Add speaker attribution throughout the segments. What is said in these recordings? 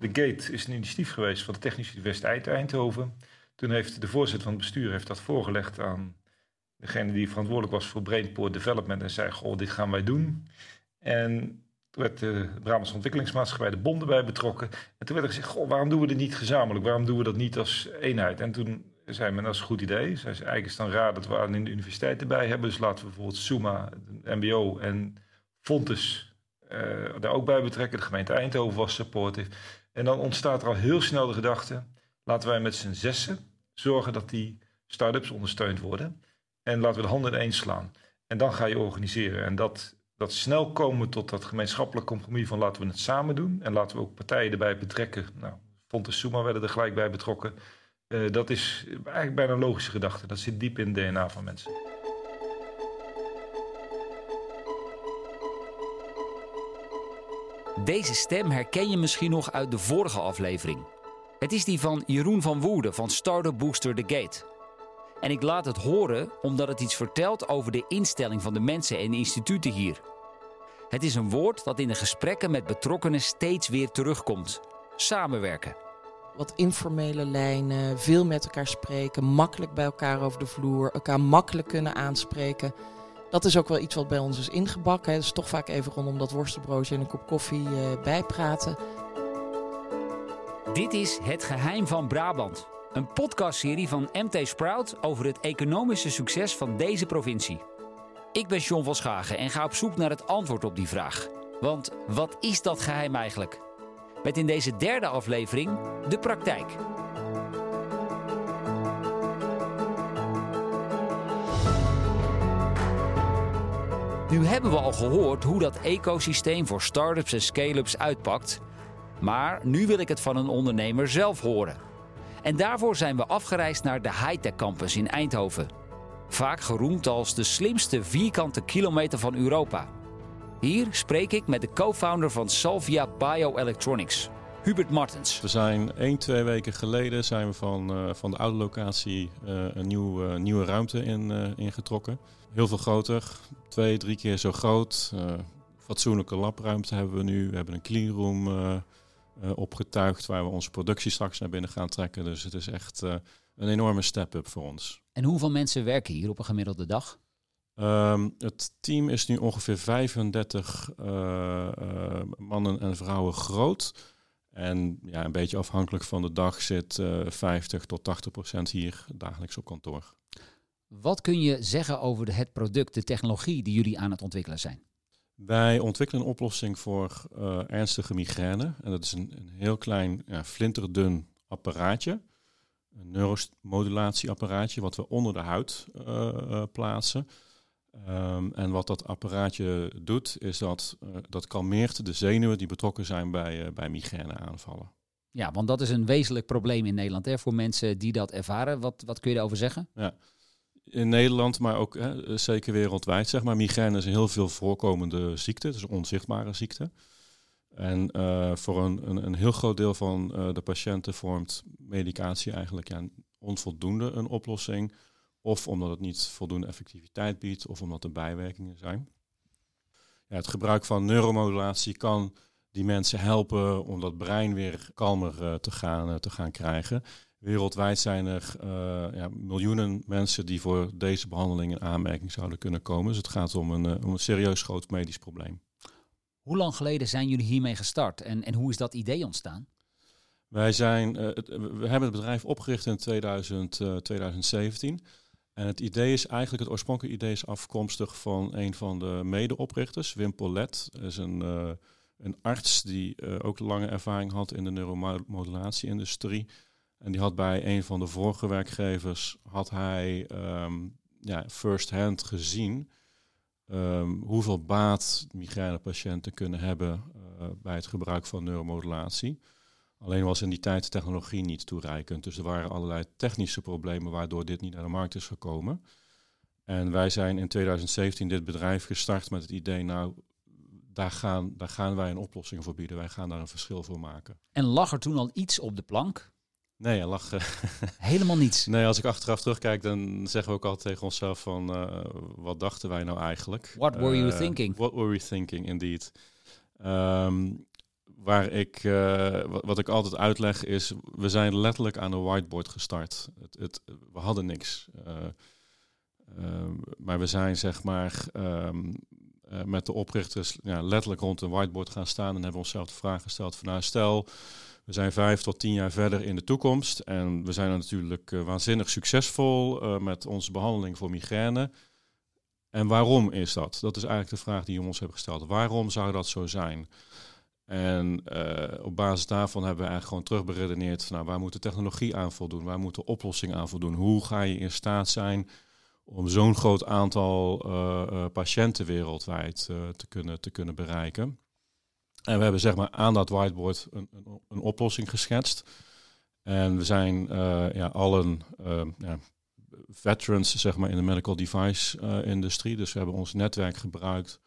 Speaker 1: De Gate is een initiatief geweest van de Technische Universiteit Eindhoven. Toen heeft de voorzitter van het bestuur heeft dat voorgelegd aan degene die verantwoordelijk was voor Brainport Development en zei, goh, dit gaan wij doen. En toen werd de Brabants Ontwikkelingsmaatschappij de bonden bij betrokken. En toen werd er gezegd, goh, waarom doen we dit niet gezamenlijk? Waarom doen we dat niet als eenheid? En toen zei men, dat is een goed idee. Zij zei, eigenlijk is dan raar dat we aan de universiteit erbij hebben. Dus laten we bijvoorbeeld SUMA, MBO en Fontes uh, daar ook bij betrekken. De gemeente Eindhoven was supportive. En dan ontstaat er al heel snel de gedachte, laten wij met z'n zessen zorgen dat die start-ups ondersteund worden. En laten we de handen ineens slaan. En dan ga je organiseren. En dat, dat snel komen tot dat gemeenschappelijk compromis van laten we het samen doen. En laten we ook partijen erbij betrekken. Nou, Fontes Suma werden er gelijk bij betrokken. Uh, dat is eigenlijk bijna een logische gedachte. Dat zit diep in het DNA van mensen.
Speaker 2: Deze stem herken je misschien nog uit de vorige aflevering. Het is die van Jeroen van Woerden van Startup Booster The Gate. En ik laat het horen omdat het iets vertelt over de instelling van de mensen en instituten hier. Het is een woord dat in de gesprekken met betrokkenen steeds weer terugkomt: samenwerken.
Speaker 3: Wat informele lijnen, veel met elkaar spreken, makkelijk bij elkaar over de vloer, elkaar makkelijk kunnen aanspreken. Dat is ook wel iets wat bij ons is ingebakken. Het is toch vaak even rondom dat worstenbroodje en een kop koffie uh, bijpraten.
Speaker 2: Dit is Het Geheim van Brabant. Een podcastserie van MT Sprout over het economische succes van deze provincie. Ik ben John van Schagen en ga op zoek naar het antwoord op die vraag. Want wat is dat geheim eigenlijk? Met in deze derde aflevering de praktijk. Nu hebben we al gehoord hoe dat ecosysteem voor start-ups en scale-ups uitpakt. Maar nu wil ik het van een ondernemer zelf horen. En daarvoor zijn we afgereisd naar de Hightech Campus in Eindhoven. Vaak geroemd als de slimste vierkante kilometer van Europa. Hier spreek ik met de co-founder van Salvia Bioelectronics, Hubert Martens.
Speaker 4: We zijn 1, 2 weken geleden zijn we van, uh, van de oude locatie uh, een nieuw, nieuwe ruimte in, ingetrokken. Heel veel groter, twee, drie keer zo groot. fatsoenlijke labruimte hebben we nu. We hebben een cleanroom uh, opgetuigd waar we onze productie straks naar binnen gaan trekken. Dus het is echt een enorme step-up voor ons.
Speaker 2: En hoeveel mensen werken hier op een gemiddelde dag?
Speaker 4: Um, het team is nu ongeveer 35 uh, mannen en vrouwen groot. En ja, een beetje afhankelijk van de dag zit 50 tot 80 procent hier dagelijks op kantoor.
Speaker 2: Wat kun je zeggen over het product, de technologie die jullie aan het ontwikkelen zijn?
Speaker 4: Wij ontwikkelen een oplossing voor uh, ernstige migraine. En dat is een, een heel klein, ja, flinterdun apparaatje. Een neuromodulatieapparaatje wat we onder de huid uh, uh, plaatsen. Um, en wat dat apparaatje doet, is dat dat kalmeert de zenuwen die betrokken zijn bij, bij migraineaanvallen.
Speaker 2: Ja, want dat is een wezenlijk probleem in Nederland hè, voor mensen die dat ervaren. Wat, wat kun je daarover zeggen?
Speaker 4: Ja in Nederland, maar ook hè, zeker wereldwijd, zeg maar. Migraine is een heel veel voorkomende ziekte, het is een onzichtbare ziekte. En uh, voor een, een, een, heel groot deel van uh, de patiënten vormt medicatie eigenlijk ja, onvoldoende een oplossing. Of omdat het niet voldoende effectiviteit biedt, of omdat er bijwerkingen zijn. Ja, het gebruik van neuromodulatie kan die mensen helpen om dat brein weer kalmer te, gaan, te gaan krijgen. Wereldwijd zijn er uh, ja, miljoenen mensen die voor deze behandeling in aanmerking zouden kunnen komen. Dus het gaat om een, uh, om een serieus groot medisch probleem.
Speaker 2: Hoe lang geleden zijn jullie hiermee gestart en, en hoe is dat idee ontstaan?
Speaker 4: Wij zijn, uh, het, we hebben het bedrijf opgericht in 2000, 2017. En het idee is eigenlijk, het oorspronkelijke idee is afkomstig van een van de medeoprichters, Wim Polet. Is een, een arts die ook lange ervaring had in de neuromodulatie-industrie. En die had bij een van de vorige werkgevers, had hij um, ja, first hand gezien um, hoeveel baat migrainepatiënten kunnen hebben uh, bij het gebruik van neuromodulatie. Alleen was in die tijd de technologie niet toereikend. Dus er waren allerlei technische problemen waardoor dit niet naar de markt is gekomen. En wij zijn in 2017 dit bedrijf gestart met het idee, nou, daar gaan, daar gaan wij een oplossing voor bieden. Wij gaan daar een verschil voor maken.
Speaker 2: En lag er toen al iets op de plank?
Speaker 4: Nee, hij lag.
Speaker 2: Helemaal niets.
Speaker 4: Nee, als ik achteraf terugkijk, dan zeggen we ook altijd tegen onszelf van uh, wat dachten wij nou eigenlijk?
Speaker 2: What were you uh, thinking?
Speaker 4: What were we thinking, indeed. Um, waar ik, uh, wat, ik altijd uitleg is, we zijn letterlijk aan een whiteboard gestart. Het, het, we hadden niks. maar we zijn zeg maar um, met de oprichters ja, letterlijk rond een whiteboard gaan staan en hebben onszelf de vraag gesteld van nou stel, we zijn vijf tot tien jaar verder in de toekomst en we zijn natuurlijk waanzinnig succesvol met onze behandeling voor migraine. En waarom is dat? Dat is eigenlijk de vraag die we ons hebben gesteld. Waarom zou dat zo zijn? En op basis daarvan hebben we eigenlijk gewoon terugberedeneerd van nou, waar moet de technologie aan voldoen? Waar moet de oplossing aan voldoen? Hoe ga je in staat zijn om zo'n groot aantal uh, uh, patiënten wereldwijd te, kunnen, te kunnen bereiken? En we hebben zeg maar aan dat whiteboard een, een, een oplossing geschetst. En we zijn ja, allen ja, veterans zeg maar, in de medical device industrie. Dus we hebben ons netwerk gebruikt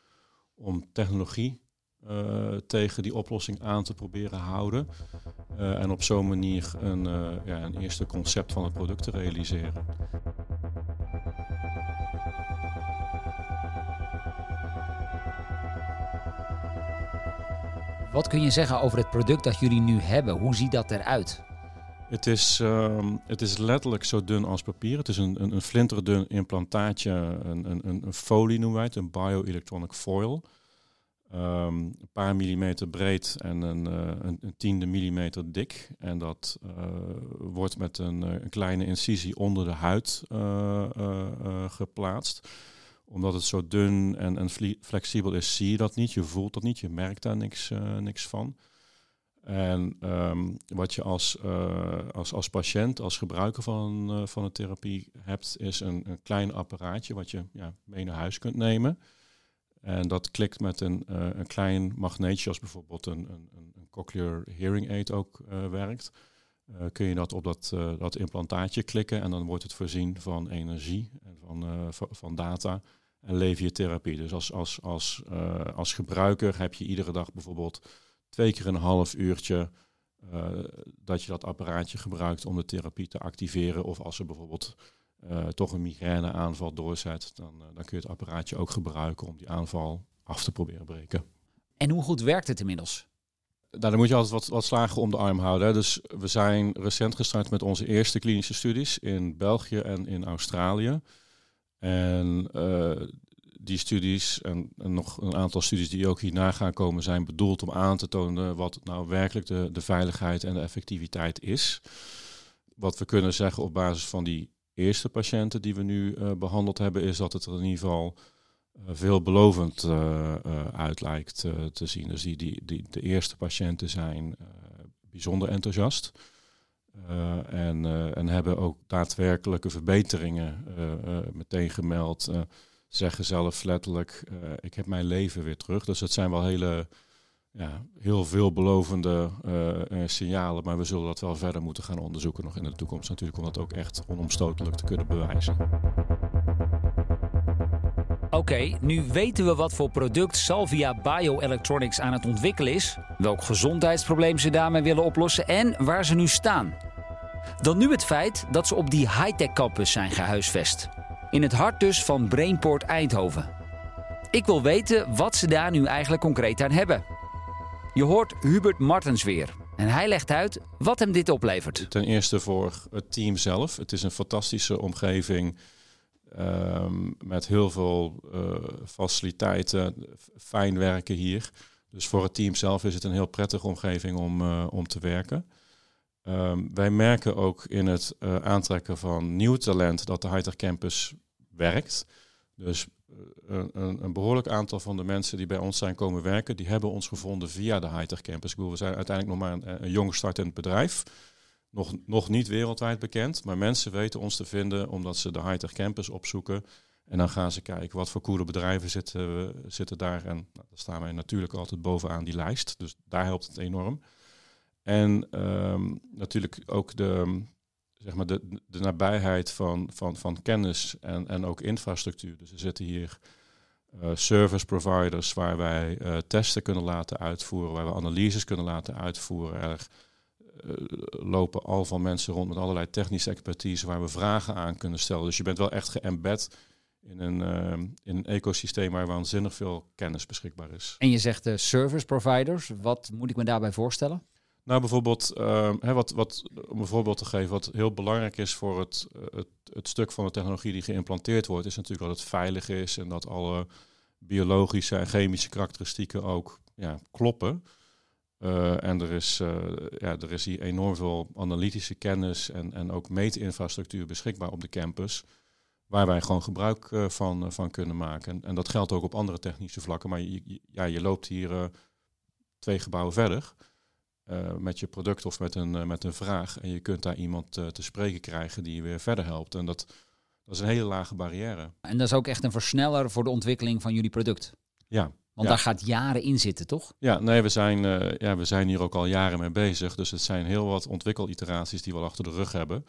Speaker 4: om technologie tegen die oplossing aan te proberen houden. En op zo'n manier een, ja, een eerste concept van het product te realiseren.
Speaker 2: Wat kun je zeggen over het product dat jullie nu hebben? Hoe ziet dat eruit?
Speaker 4: Het is, uh, het is letterlijk zo dun als papier. Het is een, een, een flinterdun implantaatje, een, een, een folie noemen wij het, een bioelectronic foil. Um, een paar millimeter breed en een, uh, een, een, tiende millimeter dik. En dat uh, wordt met een, eh, een, kleine incisie onder de huid geplaatst. Omdat het zo dun en, en, flexibel is, zie je dat niet. Je voelt dat niet, je merkt daar niks, niks van. En um, wat je als, als, als patiënt, als gebruiker van, van een therapie hebt, is een, klein apparaatje wat je ja, mee naar huis kunt nemen. En dat klikt met een, uh, een klein magneetje, als bijvoorbeeld een, een, een cochlear hearing aid ook uh, werkt. Uh, kun je dat op dat, dat implantaatje klikken en dan wordt het voorzien van energie en van, van data en lever je therapie. Dus als, als, als, als gebruiker heb je iedere dag bijvoorbeeld twee keer een half uurtje dat je dat apparaatje gebruikt om de therapie te activeren. Of als er bijvoorbeeld uh, toch een migraineaanval doorzet, dan, dan kun je het apparaatje ook gebruiken om die aanval af te proberen breken.
Speaker 2: En hoe goed werkt het inmiddels?
Speaker 4: Nou, dan moet je altijd wat, wat slagen om de arm houden. Dus we zijn recent gestart met onze eerste klinische studies in België en in Australië. En uh, die studies en, nog een aantal studies die ook hierna gaan komen, zijn bedoeld om aan te tonen wat nou werkelijk de, de veiligheid en de effectiviteit is. Wat we kunnen zeggen op basis van die eerste patiënten die we nu uh, behandeld hebben, is dat het er in ieder geval uh, veelbelovend uit lijkt te zien. Dus die, die, die, de eerste patiënten zijn bijzonder enthousiast. En, en hebben ook daadwerkelijke verbeteringen meteen gemeld. zeggen zelf letterlijk, ik heb mijn leven weer terug. Dus het zijn wel hele ja, heel veelbelovende signalen. Maar we zullen dat wel verder moeten gaan onderzoeken nog in de toekomst natuurlijk. Om dat ook echt onomstotelijk te kunnen bewijzen.
Speaker 2: Oké, nu weten we wat voor product Salvia Bioelectronics aan het ontwikkelen is. Welk gezondheidsprobleem ze daarmee willen oplossen en waar ze nu staan. Dan nu het feit dat ze op die high-tech campus zijn gehuisvest. In het hart dus van Brainport Eindhoven. Ik wil weten wat ze daar nu eigenlijk concreet aan hebben. Je hoort Hubert Martens weer. En hij legt uit wat hem dit oplevert.
Speaker 4: Ten eerste voor het team zelf. Het is een fantastische omgeving um, met heel veel uh, faciliteiten, fijn werken hier. Dus voor het team zelf is het een heel prettige omgeving om, uh, om te werken. Um, wij merken ook in het uh, aantrekken van nieuw talent dat de Hightech Campus werkt. Dus een, een, behoorlijk aantal van de mensen die bij ons zijn komen werken, die hebben ons gevonden via de Hightech Campus. we zijn uiteindelijk nog maar een, een jong startend bedrijf. Nog, nog niet wereldwijd bekend, maar mensen weten ons te vinden omdat ze de Hightech Campus opzoeken. En dan gaan ze kijken wat voor coole bedrijven zitten, zitten daar. En nou, daar staan wij natuurlijk altijd bovenaan die lijst. Dus daar helpt het enorm. En um, natuurlijk ook de, zeg maar de, de nabijheid van, van, van kennis en, en ook infrastructuur. Dus er zitten hier uh, service providers waar wij uh, testen kunnen laten uitvoeren, waar we analyses kunnen laten uitvoeren. Er lopen al van mensen rond met allerlei technische expertise waar we vragen aan kunnen stellen. Dus je bent wel echt geëmbed in een, uh, in een ecosysteem waar waanzinnig veel kennis beschikbaar is.
Speaker 2: En je zegt de service providers. Wat moet ik me daarbij voorstellen?
Speaker 4: Nou, bijvoorbeeld, uh, hè, wat, wat, om een voorbeeld te geven, wat heel belangrijk is voor het, het, het, stuk van de technologie die geïmplanteerd wordt, is natuurlijk dat het veilig is en dat alle biologische en chemische karakteristieken ook ja, kloppen. Uh, en er is, uh, ja, er is hier enorm veel analytische kennis en, en ook meetinfrastructuur beschikbaar op de campus. Waar wij gewoon gebruik uh, van, van kunnen maken. En, en, dat geldt ook op andere technische vlakken. Maar je, ja, je loopt hier twee gebouwen verder met je product of met een, met een vraag. En je kunt daar iemand te spreken krijgen die je weer verder helpt. En dat, dat is een hele lage barrière.
Speaker 2: En dat is ook echt een versneller voor de ontwikkeling van jullie product.
Speaker 4: Ja,
Speaker 2: want daar gaat jaren in zitten, toch?
Speaker 4: Ja, nee, we zijn, uh, ja, we zijn hier ook al jaren mee bezig. Dus het zijn heel wat ontwikkeliteraties die we al achter de rug hebben.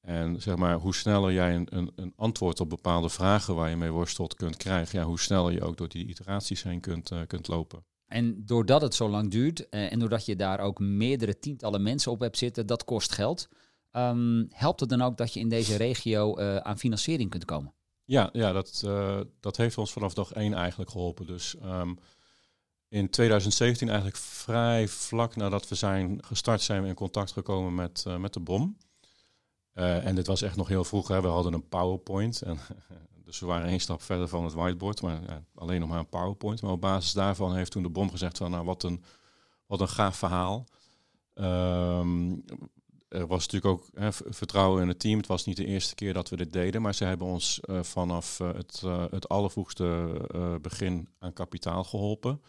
Speaker 4: En zeg maar, hoe sneller jij een, een, een, antwoord op bepaalde vragen waar je mee worstelt kunt krijgen, ja, hoe sneller je ook door die iteraties heen kunt, uh, kunt lopen.
Speaker 2: En doordat het zo lang duurt uh, en doordat je daar ook meerdere tientallen mensen op hebt zitten, dat kost geld. Um, helpt het dan ook dat je in deze regio aan financiering kunt komen?
Speaker 4: Ja, ja dat, uh, dat heeft ons vanaf dag één eigenlijk geholpen. Dus um, in 2017 eigenlijk vrij vlak nadat we zijn gestart zijn we in contact gekomen met, uh, met de BOM. Uh, en dit was echt nog heel vroeg. Hè. We hadden een PowerPoint. En, dus we waren één stap verder van het whiteboard. Maar ja, alleen nog maar een PowerPoint. Maar op basis daarvan heeft toen de BOM gezegd van nou wat een, wat een gaaf verhaal. Um, er was natuurlijk ook hè, vertrouwen in het team. Het was niet de eerste keer dat we dit deden, maar ze hebben ons uh, vanaf uh, het, uh, het allervroegste begin aan kapitaal geholpen.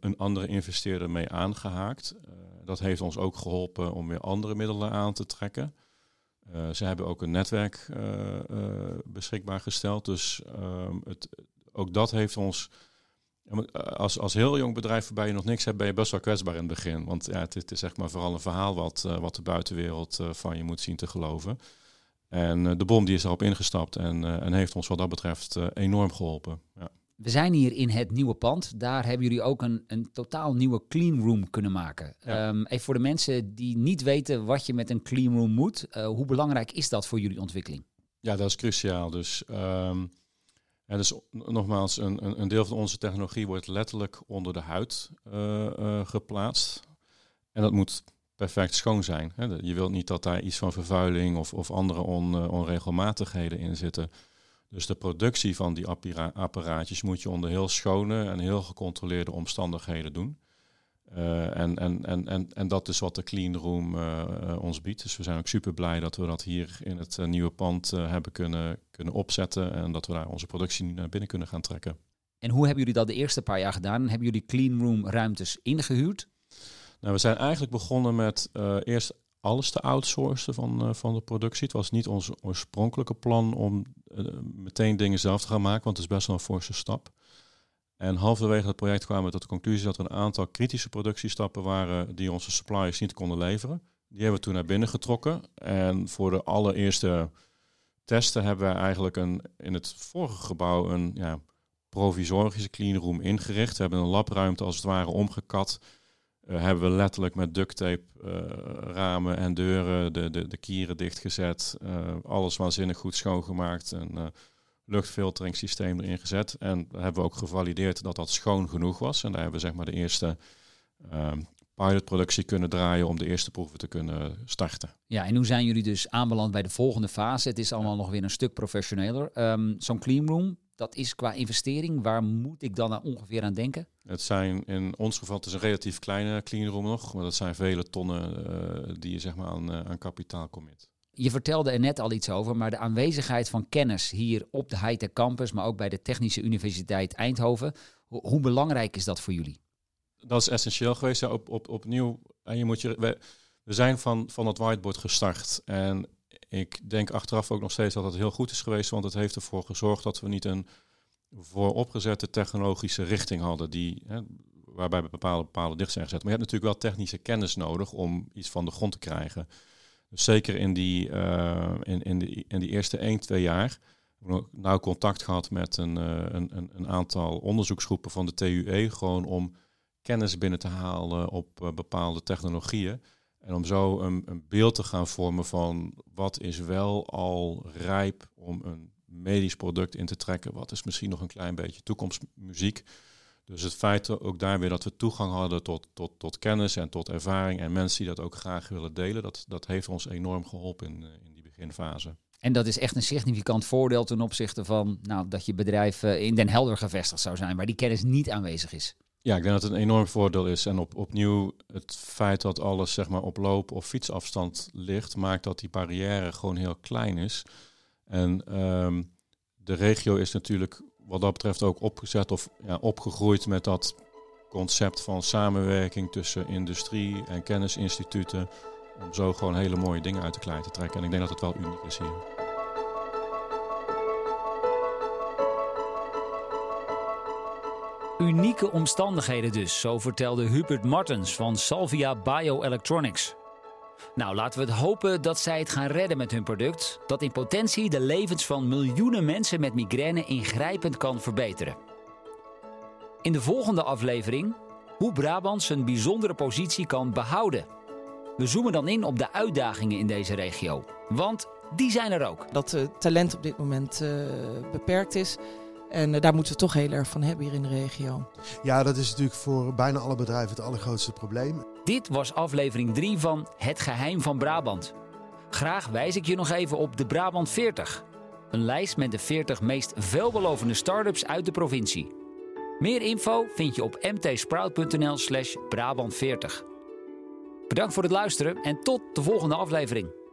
Speaker 4: een andere investeerder mee aangehaakt. dat heeft ons ook geholpen om weer andere middelen aan te trekken. ze hebben ook een netwerk beschikbaar gesteld. Dus ehm, het, ook dat heeft ons als, als heel jong bedrijf waarbij je nog niks hebt, ben je best wel kwetsbaar in het begin. Want ja, het, het is zeg maar vooral een verhaal wat, uh, wat de buitenwereld uh, van je moet zien te geloven. En uh, de bom die is erop ingestapt en, en heeft ons wat dat betreft enorm geholpen. Ja.
Speaker 2: We zijn hier in het nieuwe pand. Daar hebben jullie ook een, een totaal nieuwe clean room kunnen maken. Ja. Um, even voor de mensen die niet weten wat je met een clean room moet. hoe belangrijk is dat voor jullie ontwikkeling?
Speaker 4: Ja, dat is cruciaal. Dus... Um, en dus nogmaals, een, een, deel van onze technologie wordt letterlijk onder de huid uh, uh, geplaatst. En dat moet perfect schoon zijn. Je wilt niet dat daar iets van vervuiling of, of andere on, uh, onregelmatigheden in zitten. Dus de productie van die apparaatjes moet je onder heel schone en heel gecontroleerde omstandigheden doen. Uh, en, en, en, en, en dat is wat de Clean Room uh, uh, ons biedt. Dus we zijn ook super blij dat we dat hier in het nieuwe pand hebben kunnen, kunnen opzetten. En dat we daar onze productie naar binnen kunnen gaan trekken.
Speaker 2: En hoe hebben jullie dat de eerste paar jaar gedaan? Hebben jullie Clean Room ruimtes ingehuurd?
Speaker 4: Nou, we zijn eigenlijk begonnen met eerst alles te outsourcen van, van de productie. Het was niet ons oorspronkelijke plan om meteen dingen zelf te gaan maken, want het is best wel een forse stap. En halverwege het project kwamen we tot de conclusie dat er een aantal kritische productiestappen waren die onze suppliers niet konden leveren. Die hebben we toen naar binnen getrokken. En voor de allereerste testen hebben we eigenlijk een, in het vorige gebouw een ja, provisorische cleanroom ingericht. We hebben een labruimte als het ware omgekat. Uh, hebben we letterlijk met duct tape uh, ramen en deuren, de, de, de kieren dichtgezet. Uh, alles waanzinnig goed schoongemaakt. En luchtfilteringssysteem erin gezet. En hebben we ook gevalideerd dat dat schoon genoeg was. En daar hebben we zeg maar de eerste uh, pilotproductie kunnen draaien om de eerste proeven te kunnen starten.
Speaker 2: Ja, en hoe zijn jullie dus aanbeland bij de volgende fase? Het is allemaal nog weer een stuk professioneler. Um, Zo'n cleanroom, dat is qua investering, waar moet ik dan ongeveer aan denken?
Speaker 4: Het zijn in ons geval, het is een relatief kleine cleanroom nog, maar dat zijn vele tonnen uh, die je zeg maar aan, uh, aan kapitaal commit.
Speaker 2: Je vertelde er net al iets over, maar de aanwezigheid van kennis hier op de Hightech Campus, maar ook bij de Technische Universiteit Eindhoven, hoe belangrijk is dat voor jullie?
Speaker 4: Dat is essentieel geweest. Op, op, opnieuw, en je moet je, we, we zijn van, van het whiteboard gestart. En ik denk achteraf ook nog steeds dat het heel goed is geweest, want het heeft ervoor gezorgd dat we niet een vooropgezette technologische richting hadden, die, hè, waarbij bepaalde palen dicht zijn gezet. Maar je hebt natuurlijk wel technische kennis nodig om iets van de grond te krijgen. Zeker in die, uh, in, in, die, in die eerste 1, 2 jaar hebben we nauw contact gehad met een, uh, een, een aantal onderzoeksgroepen van de TUE, gewoon om kennis binnen te halen op uh, bepaalde technologieën. En om zo een, een, beeld te gaan vormen van wat is wel al rijp om een medisch product in te trekken. Wat is misschien nog een klein beetje toekomstmuziek. Dus het feit ook daar weer dat we toegang hadden tot, tot, tot kennis en tot ervaring en mensen die dat ook graag willen delen, dat, dat heeft ons enorm geholpen in, in die beginfase.
Speaker 2: En dat is echt een significant voordeel ten opzichte van nou, dat je bedrijf in Den Helder gevestigd zou zijn, waar die kennis niet aanwezig is.
Speaker 4: Ja, ik denk dat het een enorm voordeel is. En op, opnieuw, het feit dat alles zeg maar, op loop- of fietsafstand ligt, maakt dat die barrière gewoon heel klein is. En ehm, de regio is natuurlijk wat dat betreft ook opgezet of ja, opgegroeid met dat concept van samenwerking tussen industrie en kennisinstituten. Om zo gewoon hele mooie dingen uit de klei te trekken. En ik denk dat het wel uniek is hier.
Speaker 2: Unieke omstandigheden dus, zo vertelde Hubert Martens van Salvia Bioelectronics. Nou, laten we het hopen dat zij het gaan redden met hun product, dat in potentie de levens van miljoenen mensen met migraine ingrijpend kan verbeteren. In de volgende aflevering hoe Brabant zijn bijzondere positie kan behouden. We zoomen dan in op de uitdagingen in deze regio, want die zijn er ook.
Speaker 3: Dat het talent op dit moment uh, beperkt is. En uh, daar moeten we toch heel erg van hebben hier in de regio.
Speaker 5: Ja, dat is natuurlijk voor bijna alle bedrijven het allergrootste probleem.
Speaker 2: Dit was aflevering 3 van Het Geheim van Brabant. Graag wijs ik je nog even op de Brabant 40. Een lijst met de 40 meest veelbelovende start-ups uit de provincie. Meer info vind je op mtsprout.nl slash Brabant40. Bedankt voor het luisteren en tot de volgende aflevering.